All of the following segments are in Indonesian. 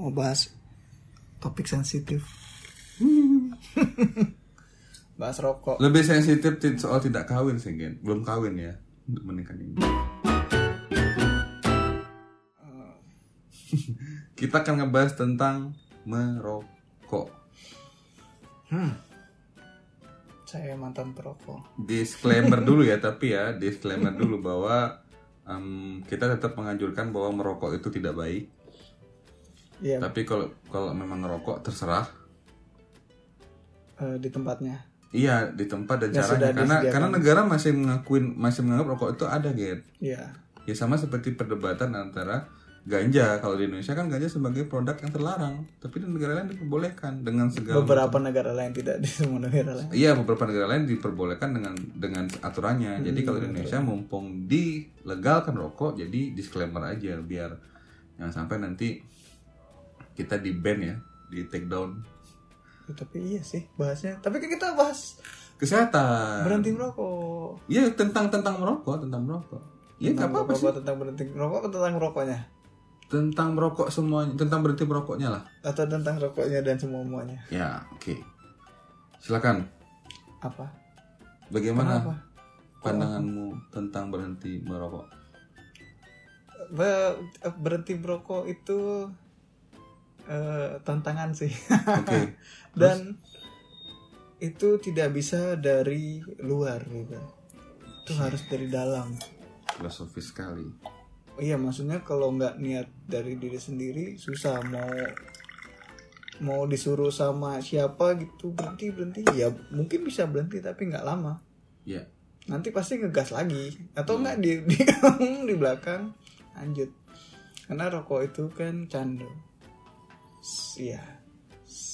mau bahas topik sensitif. bahas rokok. Lebih sensitif ti- soal tidak kawin sih, Gen. Belum kawin ya untuk menikah ini. Kita akan ngebahas tentang merokok. Saya mantan perokok. Disclaimer dulu ya, tapi ya disclaimer dulu bahwa em, kita tetap menganjurkan bahwa merokok itu tidak baik. Iya, Tapi kalau kalau memang ngerokok terserah. eh, di tempatnya. Iya di tempat dan Ya, caranya karena disediakan. karena negara masih mengakuin masih menganggap rokok itu ada Gen. Iya. Ya sama seperti perdebatan antara ganja kalau di Indonesia kan ganja sebagai produk yang terlarang, tapi di negara lain diperbolehkan dengan segala Beberapa negara lain tidak di semua negara lain. Iya beberapa negara lain diperbolehkan dengan dengan aturannya. Jadi kalau di Indonesia mumpung dilegalkan rokok, jadi disclaimer aja biar jangan sampai nanti kita di ban ya, di take down Ya, tapi iya sih bahasnya. Tapi kan kita bahas kesehatan. berhenti merokok. Iya tentang tentang merokok, tentang merokok. Iya nggak apa-apa sih. tentang berhenti merokok atau tentang merokoknya? Tentang merokok semuanya, tentang berhenti merokoknya lah. Atau tentang rokoknya dan semua muanya? Ya oke. Silakan. Apa? Bagaimana Kenapa? pandanganmu tentang berhenti merokok? Be- berhenti merokok itu eh, tantangan sih. Oke. dan itu tidak bisa dari luar gitu. Itu harus dari dalam. Filosofis sekali. Iya maksudnya kalau nggak niat dari diri sendiri susah mau mau disuruh sama siapa gitu berhenti berhenti ya mungkin bisa berhenti tapi nggak lama Ya. nanti pasti ngegas lagi atau nggak di di, di belakang lanjut karena rokok itu kan candu Iya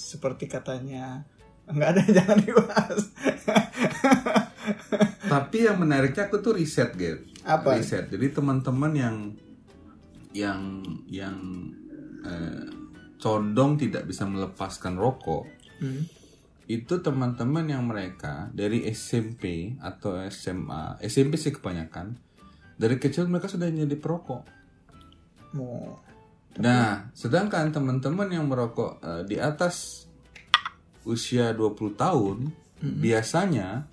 seperti katanya nggak ada jangan dibahas Tapi yang menariknya aku tuh riset, Get. Apa? Riset. Jadi teman-teman yang yang yang eh, condong tidak bisa melepaskan rokok, Hmm. itu teman-teman yang mereka dari SMP atau SMA, SMP sih kebanyakan, dari kecil mereka sudah jadi perokok. mau Nah, sedangkan teman-teman yang merokok eh, di atas usia 20 tahun, biasanya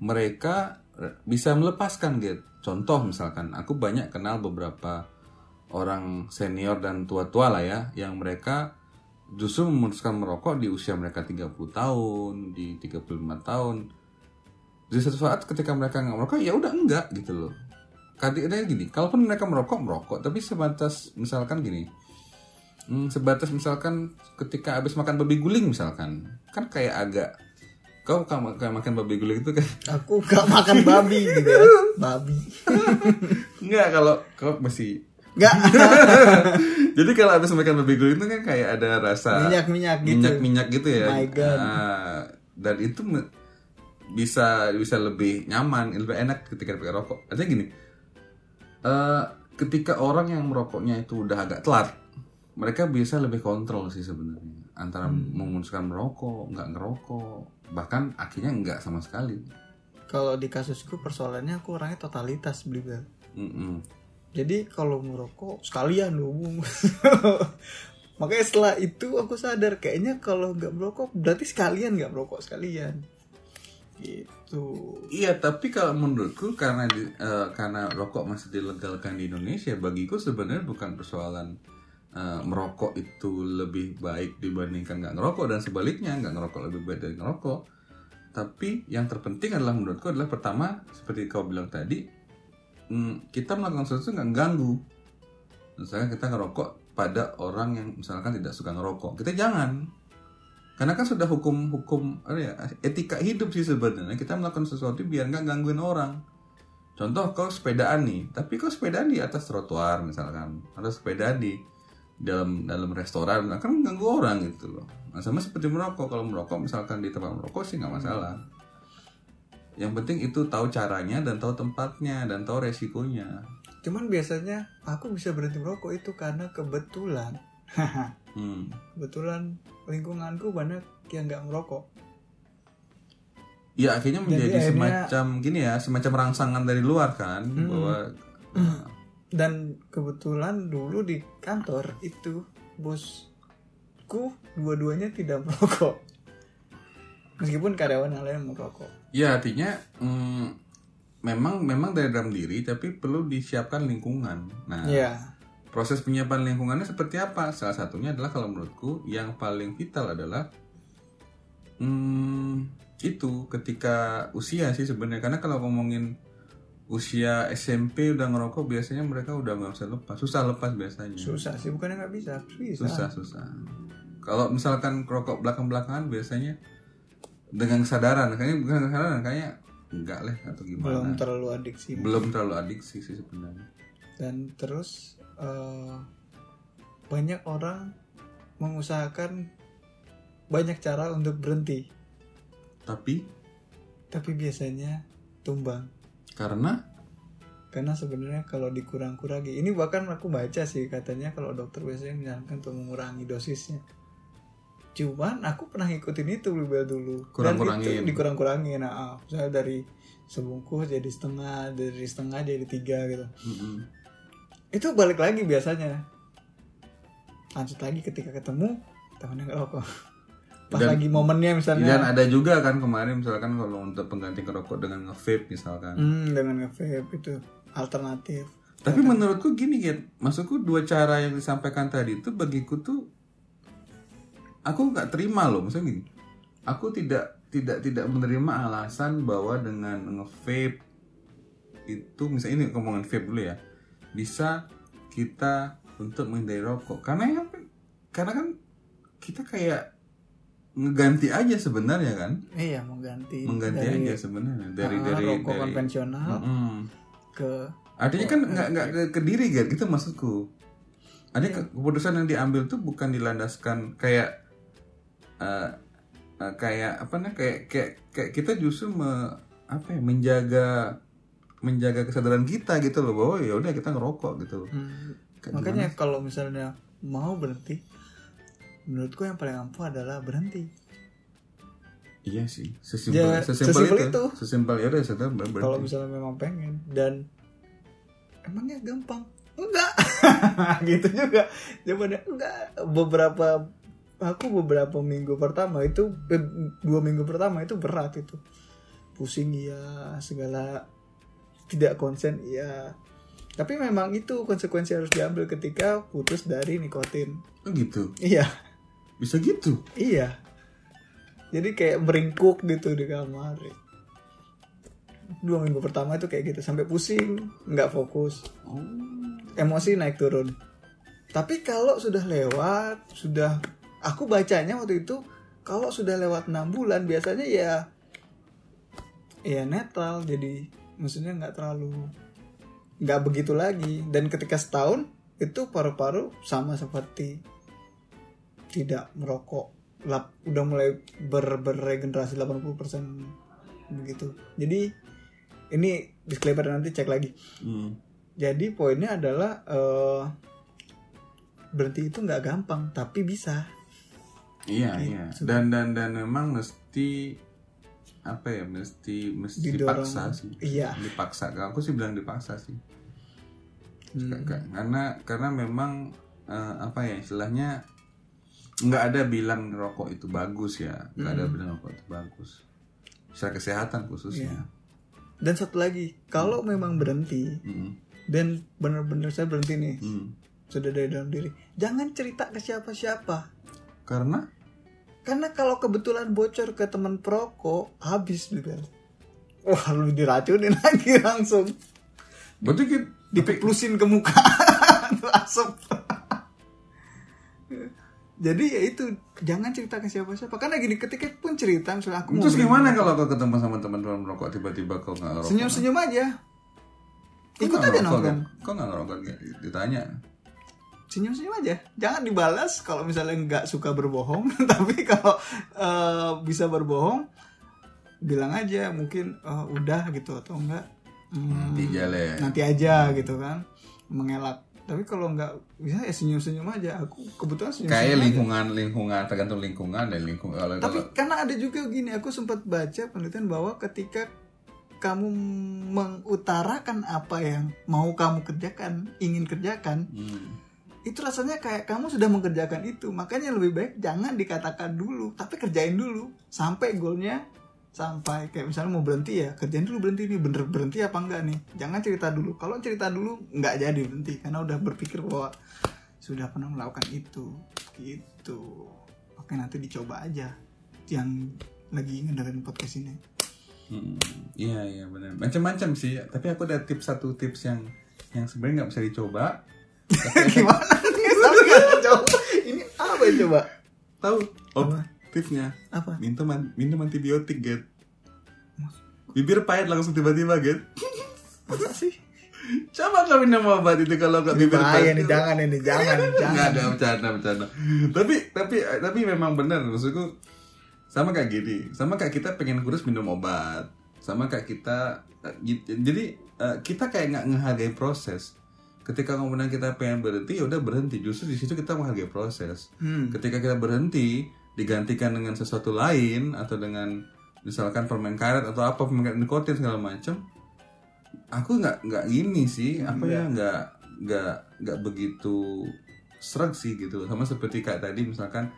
mereka bisa melepaskan gitu. Contoh misalkan, aku banyak kenal beberapa orang senior dan tua-tua lah ya, yang mereka justru memutuskan merokok di usia mereka 30 tahun, di 35 tahun. Di satu saat ketika mereka nggak merokok, ya udah enggak gitu loh. Kadang gini, kalaupun mereka merokok, merokok, tapi sebatas misalkan gini, Hmm, sebatas misalkan ketika habis makan babi guling misalkan. Kan kayak agak kau kayak kayak makan babi guling itu kan? Aku gak makan babi gitu ya. Babi. Enggak kalau kau masih. Nggak. Jadi kalau habis makan babi guling itu kan kayak ada rasa minyak minyak gitu. minyak minyak gitu ya. My God. Ah, dan itu bisa bisa lebih nyaman lebih enak ketika pakai rokok. Artinya gini eh, ketika orang yang merokoknya itu udah agak telat mereka bisa lebih kontrol sih sebenarnya antara Hmm. memutuskan merokok nggak ngerokok bahkan akhirnya nggak sama sekali kalau di kasusku persoalannya aku orangnya totalitas beli Bel. Mm-mm. jadi kalau merokok sekalian Bung. makanya setelah itu aku sadar kayaknya kalau nggak merokok berarti sekalian nggak merokok sekalian gitu Iya, tapi kalau menurutku karena di, eh, karena rokok masih dilegalkan di Indonesia, bagiku sebenarnya bukan persoalan eh, merokok itu lebih baik dibandingkan nggak ngerokok dan sebaliknya nggak ngerokok lebih baik dari ngerokok. Tapi yang terpenting adalah menurutku adalah pertama seperti kau bilang tadi, mm, kita melakukan sesuatu nggak ganggu. Misalnya kita ngerokok pada orang yang misalkan tidak suka ngerokok, kita jangan karena kan sudah hukum-hukum ya, etika hidup sih sebenarnya kita melakukan sesuatu biar nggak gangguin orang contoh kau sepedaan nih tapi kau sepedaan di atas trotoar misalkan atau sepedaan di dalam dalam restoran nah, kan ganggu orang gitu loh. Nah, sama seperti merokok. Kalau merokok misalkan di tempat merokok sih nggak masalah. Yang penting itu tahu caranya dan tahu tempatnya dan tahu resikonya. Cuman biasanya aku bisa berhenti merokok itu karena kebetulan. Hmm. kebetulan lingkunganku banyak yang nggak merokok. Ya akhirnya Jadi menjadi akhirnya- semacam gini ya semacam rangsangan dari luar kan bahwa dan kebetulan dulu di kantor itu bos menurutku dua-duanya tidak merokok meskipun karyawan yang lain merokok Ya artinya mm, memang memang dari dalam diri tapi perlu disiapkan lingkungan. Nah, Iya proses penyiapan lingkungannya seperti apa? Salah satunya adalah kalau menurutku yang paling vital adalah hmm, itu ketika usia sih sebenarnya karena kalau ngomongin usia SMP udah ngerokok biasanya mereka udah nggak bisa lepas. Susah lepas biasanya. Susah sih bukannya nggak bisa bisa susah susah. Kalau misalkan rokok belakang belakangan biasanya dengan kesadaran. Kayaknya bukan kesadaran kayaknya enggak lah atau belum gimana terlalu adiksi. Belum terlalu adiksi sih sebenarnya. Dan terus eh, banyak orang mengusahakan banyak cara untuk berhenti. Tapi? Tapi biasanya tumbang karena? Karena sebenarnya kalau dikurang-kurangi ini bahkan aku baca sih katanya kalau dokter biasanya menyarankan untuk mengurangi dosisnya. Cuman aku pernah ngikutin itu Bluebell dulu. Dan Kurang-kurangin. itu dikurang-kurangin nah ah, misalnya dari sebungkus jadi setengah dari setengah jadi tiga gitu. Mm-mm. itu balik lagi biasanya. Lanjut lagi ketika ketemu temennya ngerokok pas Dan- lagi momennya dan misalnya ada juga kan kemarin misalkan kalau untuk pengganti rokok dengan nge-vape misalkan. Hmm, dengan nge-vape itu alternatif. Tapi menurutku gini Git. Maksudku dua cara yang disampaikan tadi itu bagiku tuh aku nggak terima loh maksudnya gini. Aku tidak tidak tidak menerima alasan bahwa dengan nge-vape itu misalnya ini ngomongin vape dulu ya bisa kita untuk menghindari rokok. Karena yang karena kan kita kayak ngeganti aja sebenarnya kan? Iya mengganti mengganti dari aja sebenarnya dari ah, dari rokok dari konvensional Mm-mm. ke artinya kan nggak nggak ke, ke diri kan gitu maksudku. Artinya ke- keputusan yang diambil tuh bukan dilandaskan kayak eh, eh, kayak apa nih kayak kayak kayak kita justru me, apa ya menjaga menjaga kesadaran kita gitu loh bahwa ya udah kita ngerokok gitu. Hmm, Kayak makanya kalau misalnya mau berhenti menurutku yang paling ampuh adalah berhenti. Iya sih sesimpel Ya, sesimpel, sesimpel itu. itu. sesimpel ya udah saya berhenti. Kalau misalnya memang pengen dan emangnya gampang? Enggak. Gitu juga. Jawabannya enggak. Beberapa aku beberapa minggu pertama itu eh, dua minggu pertama itu berat itu. Pusing ya segala tidak konsen ya tapi memang itu konsekuensi harus diambil ketika putus dari nikotin. Oh, gitu? Iya bisa gitu Iya. Jadi kayak meringkuk gitu di kamar. Dua minggu pertama itu kayak gitu sampai pusing, nggak fokus, oh emosi naik turun. Tapi kalau sudah lewat, sudah aku bacanya waktu itu kalau sudah lewat enam bulan biasanya ya ya netral jadi maksudnya nggak terlalu nggak begitu lagi dan ketika setahun itu paru-paru sama seperti tidak merokok. Lap, udah mulai ber, berregenerasi 80% begitu. Jadi ini disclaimer nanti cek lagi. Hmm. jadi poinnya adalah eh, berhenti itu nggak gampang tapi bisa. Iya Gitu. iya. dan dan dan memang mesti apa ya mesti mesti Didorong. dipaksa sih. Iya. Dipaksa. Aku sih bilang dipaksa sih. Hmm. Ka- ka- karena karena memang eh, apa ya istilahnya nggak ada bilang rokok itu bagus ya. Nggak ada Hmm. bilang rokok itu bagus. Secara kesehatan khususnya. Iya. dan satu lagi kalau memang berhenti Mm, dan benar-benar saya berhenti nih mm. sudah dari dalam diri jangan cerita ke siapa-siapa. Karena? Karena kalau kebetulan bocor ke teman perokok habis juga wah lu diracunin lagi langsung. Berarti kita dikeplusin ke muka. Tuh asap jadi ya itu jangan cerita ke siapa-siapa. Karena gini ketika pun cerita misalnya aku terus gimana kalau kau ketemu sama teman-teman merokok tiba-tiba kau nggak ngerokok? Senyum-senyum aja. Kau ikut aja nongkrong. Kan? kau nggak ngerokok? Ditanya. Senyum-senyum aja. Jangan dibalas kalau misalnya nggak suka berbohong. Tapi kalau eh, bisa berbohong bilang aja mungkin eh, udah gitu atau enggak. Hmm, nanti jale nanti aja gitu kan. Mengelak tapi kalau nggak bisa ya senyum-senyum aja. Aku kebetulan senyum, kayak lingkungan lingkungan tergantung lingkungan dan lingkungan kalau tapi kalau karena ada juga gini aku sempat baca penelitian bahwa ketika kamu mengutarakan apa yang mau kamu kerjakan ingin kerjakan Hmm. itu rasanya kayak kamu sudah mengerjakan itu. Makanya lebih baik jangan dikatakan dulu tapi kerjain dulu. Sampai goalnya sampai kayak misalnya mau berhenti ya kerjain dulu berhenti nih. Bener berhenti apa enggak nih? Jangan cerita dulu. Kalau cerita dulu nggak jadi berhenti. Karena udah berpikir bahwa sudah pernah melakukan itu. Gitu. Oke nanti dicoba aja yang lagi ngedengerin podcast ini. Hmm, iya iya benar macam-macam sih. Tapi aku ada tips satu tips yang yang sebenarnya nggak bisa dicoba. Gimana nih? Coba ini apa ya coba? Tahu? Apa? Tipsnya apa? Minum minum antibiotik get bibir pahit langsung tiba-tiba get masa sih? Coba kau minum obat itu kalau nggak bibir pahit. nih jangan ini jangan nggak jangan. ada bercanda bercanda. Tapi tapi tapi memang benar maksudku sama kayak gini. Sama kayak kita pengen kurus minum obat. Sama kayak kita eh, jadi eh, kita kayak nggak menghargai proses. Ketika kemudian kita pengen berhenti ya udah berhenti. Justru di situ kita menghargai proses. Hmm. ketika kita berhenti digantikan dengan sesuatu lain atau dengan misalkan permen karet atau apa permen karet nikotin segala macam aku nggak nggak gini sih. Apa ya nggak nggak nggak begitu sreg sih gitu. Sama seperti kayak tadi misalkan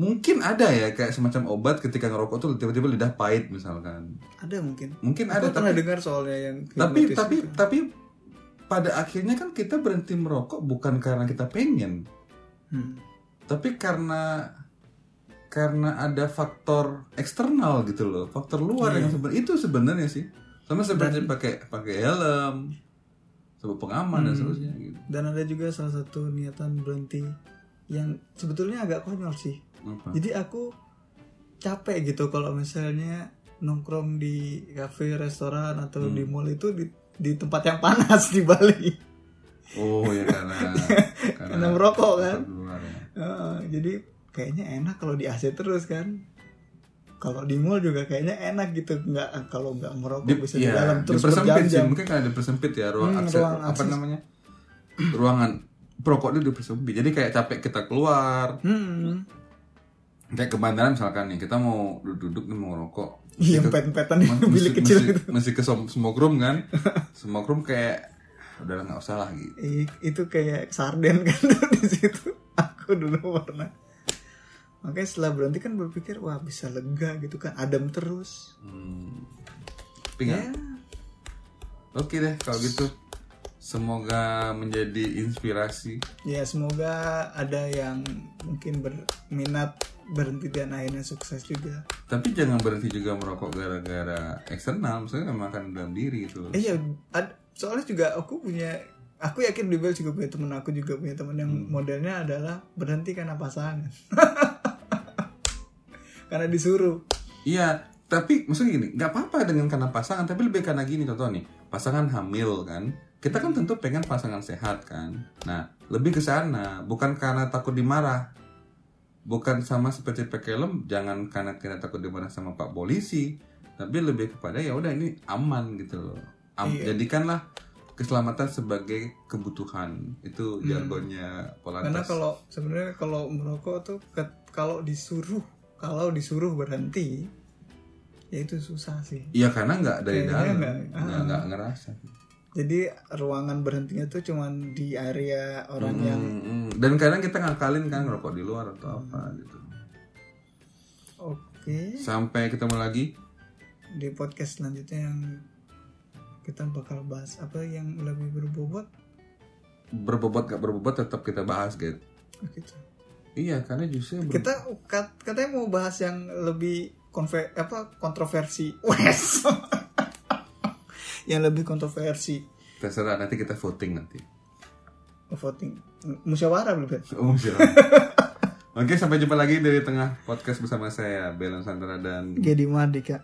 mungkin ada ya kayak semacam obat ketika ngerokok tuh tiba-tiba lidah pahit misalkan. Ada mungkin. Mungkin aku ada pernah tapi dengar soalnya yang tapi tapi itu. tapi pada akhirnya kan kita berhenti merokok bukan karena kita pengen. Hmm. tapi karena karena ada faktor eksternal gitu loh faktor luar Iya. yang sebenarnya itu sebenarnya sih sama seperti pakai pakai helm sebab pengaman dan Hmm. seterusnya gitu dan ada juga salah satu niatan berhenti yang sebetulnya agak konyol sih apa jadi aku capek gitu kalau misalnya nongkrong di kafe restoran atau Hmm. di mall itu di, di tempat yang panas di Bali oh ya karena karena merokok kan luar ya. Heeh, jadi kayaknya enak kalau di AC terus kan. Kalau di mall juga kayaknya enak gitu nggak kalau nggak merokok Di- bisa di iya, dalam terus dipersempit sih mungkin kan ada persempit ya ruang Hmm, akses ruang apa akses. namanya? Ruangan perokok itu dipersempit jadi kayak capek kita keluar. Hmm. kayak ke bandara misalkan nih kita mau duduk-duduk nih mau ngerokok. Iya ke- pet-petan di bilik kecil mesti, gitu. mesti ke smoke room kan? Smoke room kayak udah nggak usah lah gitu. Itu kayak sarden kan di situ. Aku dulu pernah makanya setelah berhenti kan berpikir wah bisa lega gitu kan adem terus. Hmm. ya. Oke deh kalau gitu. Semoga menjadi inspirasi. Ya semoga ada yang mungkin berminat berhenti dan akhirnya sukses juga. Tapi jangan berhenti juga merokok gara-gara eksternal maksudnya memang akan dalam diri itu eh ya soalnya juga aku punya aku yakin di Bel juga punya temen aku juga punya temen yang modelnya adalah berhenti karena pasangan karena disuruh Iya, tapi maksudnya gini, nggak apa-apa dengan karena pasangan, tapi lebih karena gini contoh nih, pasangan hamil kan, kita kan tentu pengen pasangan sehat kan. Nah, lebih ke sana, bukan karena takut dimarah, bukan sama seperti pakai helm, jangan karena kita takut dimarah sama pak polisi, tapi lebih kepada ya udah ini aman gitu loh. Am- Iya. Jadikanlah keselamatan sebagai kebutuhan itu jargonnya karena Polantas. kalau sebenarnya kalau merokok tuh ke- kalau disuruh kalau disuruh berhenti ya itu susah sih Iya karena nggak dari Kayaknya dalam, nggak, nggak ah. nggak ngerasa. jadi ruangan berhentinya tuh cuman di area orang yang Hmm, hmm. dan kadang kita ngakalin kan ngerokok di luar atau apa gitu. oke Sampai ketemu lagi. di podcast selanjutnya yang kita bakal bahas apa yang lebih berbobot Berbobot gak berbobot tetap kita bahas, gitu. gitu. Iya, karena justru ber- kita kat- katanya mau bahas yang lebih konve apa kontroversi wes yang lebih kontroversi terserah nanti kita voting nanti. voting musyawarah belum ya? Oh, siap. Oke, sampai jumpa lagi dari tengah podcast bersama saya, Belan Sandra dan Gedi Mardika